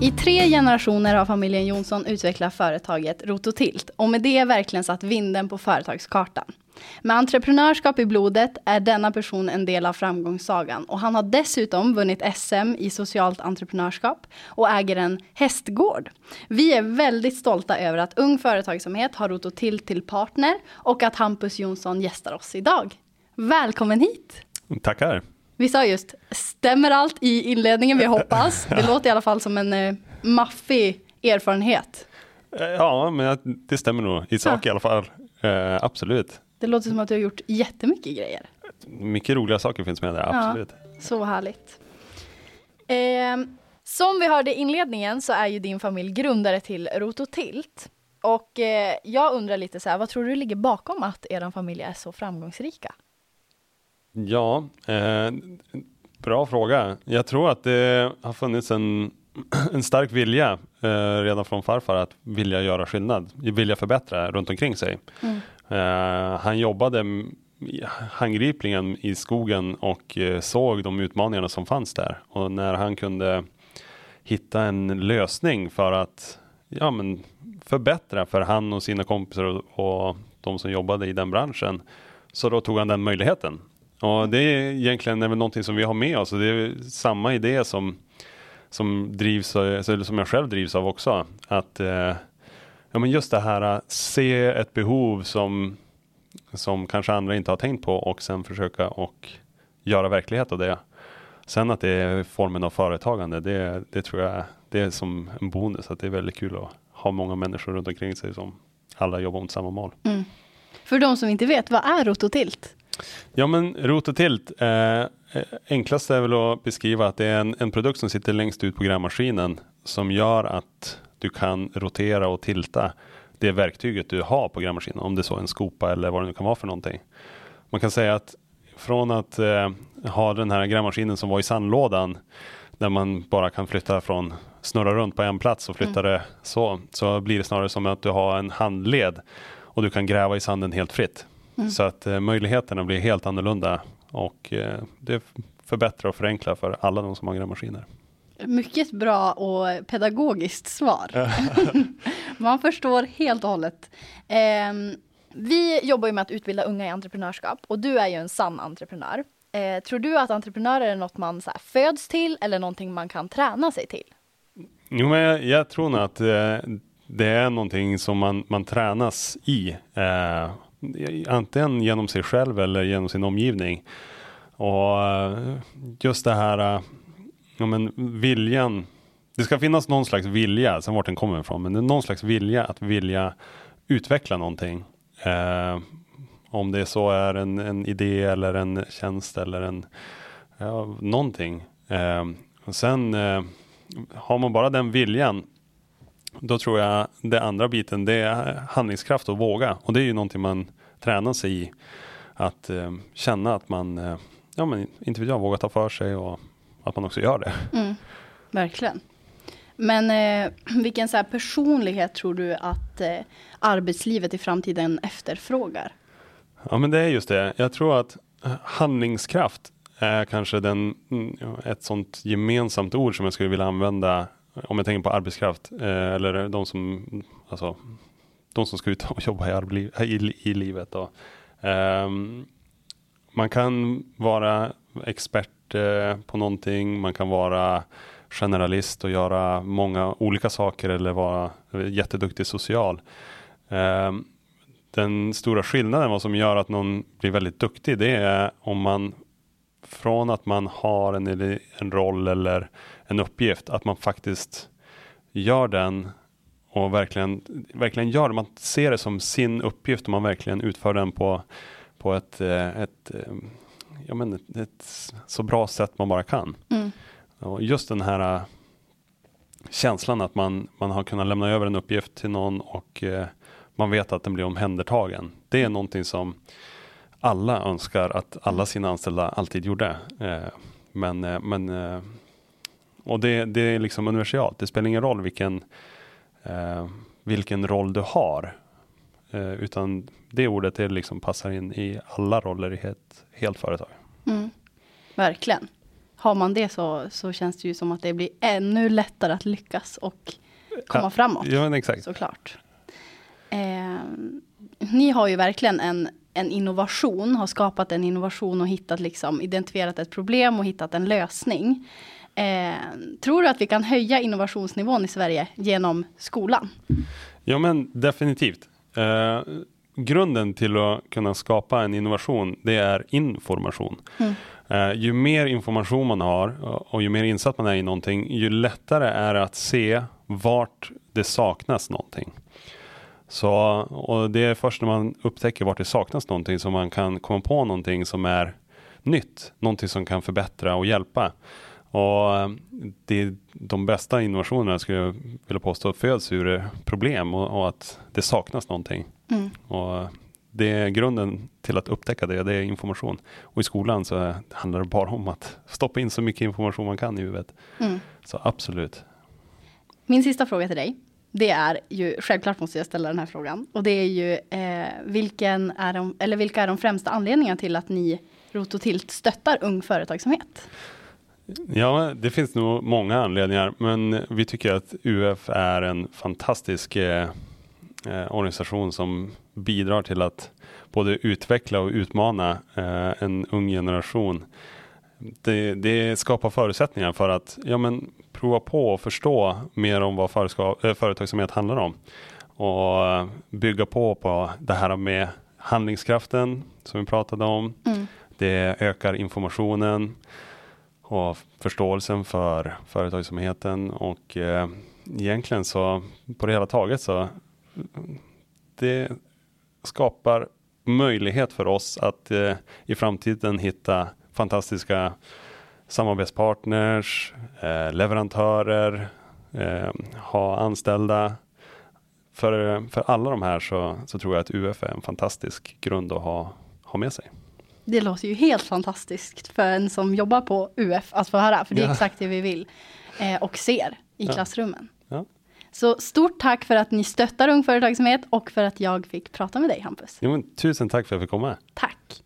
I tre generationer har familjen Jonsson utvecklat företaget Rototilt och med det verkligen satt vinden på företagskartan. Med entreprenörskap i blodet är denna person en del av framgångssagan och han har dessutom vunnit SM i socialt entreprenörskap och äger en hästgård. Vi är väldigt stolta över att Ung Företagsamhet har Rototilt till partner och att Hampus Jonsson gästar oss idag. Välkommen hit! Tackar. Vi sa just, stämmer allt i inledningen? Vi hoppas. Det låter i alla fall som en eh, maffig erfarenhet. Eh, Ja, men det stämmer nog i sak Ja. i alla fall. Eh, absolut. Det låter som att du har gjort jättemycket grejer. Mycket roliga saker finns med där, Ja. absolut. Så härligt. Ehm, som vi hörde i inledningen så är ju din familj grundare till Rototilt. Och eh, jag undrar lite så här, vad tror du ligger bakom att er familj är så framgångsrika? Ja, eh, bra fråga. Jag tror att det har funnits en, en stark vilja eh, redan från farfar att vilja göra skillnad, vilja förbättra runt omkring sig. Eh, han jobbade handgripligen i skogen och eh, såg de utmaningarna som fanns där. Och när han kunde hitta en lösning för att ja, men förbättra för han och sina kompisar och, och de som jobbade i den branschen. Så då tog han den möjligheten. Ja, det är egentligen även någonting som vi har med oss det är samma idé som, som drivs, eh, eller som jag själv drivs av också. Att eh, ja, men just det här att se ett behov som, som kanske andra inte har tänkt på och sen försöka och göra verklighet av det. Sen att det är formen av företagande, det, det tror jag det är som en bonus. Att det är väldigt kul att ha många människor runt omkring sig som alla jobbar mot samma mål. Mm. För de som inte vet, vad är Rototilt? Ja men rot och tilt, eh, enklast är väl att beskriva att det är en, en produkt som sitter längst ut på grävmaskinen som gör att du kan rotera och tilta det verktyget du har på grävmaskinen, om det är så en skopa eller vad det nu kan vara för någonting. Man kan säga att från att eh, ha den här grävmaskinen som var i sandlådan där man bara kan flytta från snurra runt på en plats och flytta det så, så blir det snarare som att du har en handled och du kan gräva i sanden helt fritt. Så att eh, möjligheterna blir helt annorlunda och eh, det förbättrar och förenklar för alla de som har grävmaskiner. Mycket bra och pedagogiskt svar. Man förstår helt och hållet. Ehm, vi jobbar ju med att utbilda unga i entreprenörskap och du är ju en sann entreprenör. Eh, tror du att entreprenörer är något man så föds till eller någonting man kan träna sig till? Jo, men jag, jag tror nog att eh, det är någonting som man, man tränas i. Eh, antingen genom sig själv eller genom sin omgivning. Och eh, just det här, eh, ja, men viljan. Det ska finnas någon slags vilja, sen vart den kommer ifrån, men det är någon slags vilja att vilja utveckla någonting. Eh, om det så är en, en idé eller en tjänst eller en ja, någonting. Eh, och sen eh, har man bara den viljan då tror jag det andra biten det är handlingskraft och våga. Och det är ju någonting man tränar sig i. Att eh, känna att man, eh, ja men inte vet jag, vågar ta för sig och att man också gör det. Verkligen. Men eh, vilken så personlighet tror du att eh, arbetslivet i framtiden efterfrågar? Ja men det är just det. Jag tror att eh, handlingskraft är kanske den, mm, ett sånt gemensamt ord som jag skulle vilja använda om jag tänker på arbetskraft eh, eller de som, alltså, de som ska ut och jobba i, i, i livet. Då. Eh, man kan vara expert eh, på någonting, man kan vara generalist och göra många olika saker eller vara jätteduktig social. Ehm, den stora skillnaden, vad som gör att någon blir väldigt duktig, det är om man från att man har en, en roll eller en uppgift, att man faktiskt gör den och verkligen, verkligen gör det. Man ser det som sin uppgift och man verkligen utför den på, på ett, eh, ett, eh, ja, men ett, ett så bra sätt man bara kan. Mm. Och just den här uh, känslan att man, man har kunnat lämna över en uppgift till någon och man vet att den blir omhändertagen. Det är någonting som alla önskar att alla sina anställda alltid gjorde. Men, men och det, det är liksom universalt. Det spelar ingen roll vilken, vilken roll du har. utan det ordet det liksom passar in i alla roller i ett helt företag. Mm. Verkligen. Har man det så, så känns det ju som att det blir ännu lättare att lyckas och komma ja, framåt. Ja, exakt. Såklart. Eh, ni har ju verkligen en, en innovation, har skapat en innovation och hittat liksom, identifierat ett problem och hittat en lösning. Eh, tror du att vi kan höja innovationsnivån i Sverige genom skolan? Ja men definitivt. Eh, grunden till att kunna skapa en innovation, det är information. Mm. Uh, ju mer information man har och ju mer insatt man är i någonting, ju lättare är det att se vart det saknas någonting. Så, och det är först när man upptäcker vart det saknas någonting som man kan komma på någonting som är nytt, någonting som kan förbättra och hjälpa. Och eh, det, de bästa innovationerna skulle jag vilja påstå föds ur problem och, och att det saknas någonting. Mm. Och det är grunden till att upptäcka det, det är information. Och i skolan så handlar det bara om att stoppa in så mycket information man kan i huvudet. Mm. Så absolut. Min sista fråga till dig, det är ju, självklart måste jag ställa den här frågan, och det är ju eh, vilken är de, eller vilka är de främsta anledningarna till att ni Rototilt stöttar ung företagsamhet? Ja, det finns nog många anledningar, men vi tycker att UF är en fantastisk eh, eh, organisation som bidrar till att både utveckla och utmana eh, en ung generation. Det, det, skapar förutsättningar för att ja, men, prova på och förstå mer om vad äh, företagsamhet handlar om. Och eh, bygga på på det här med handlingskraften som vi pratade om. Mm. Det ökar informationen och förståelsen för företagsamheten och eh, egentligen så på det hela taget så det skapar möjlighet för oss att eh, i framtiden hitta fantastiska samarbetspartners, eh, leverantörer, eh, ha anställda. För, för alla de här så, så tror jag att UF är en fantastisk grund att ha, ha med sig. Det låter ju helt fantastiskt för en som jobbar på UF att få höra, för det är ja. exakt det vi vill eh, och ser i ja. klassrummen. Ja. Så stort tack för att ni stöttar Ung Företagsamhet och för att jag fick prata med dig Hampus. Jo, tusen tack för att jag fick komma. Tack.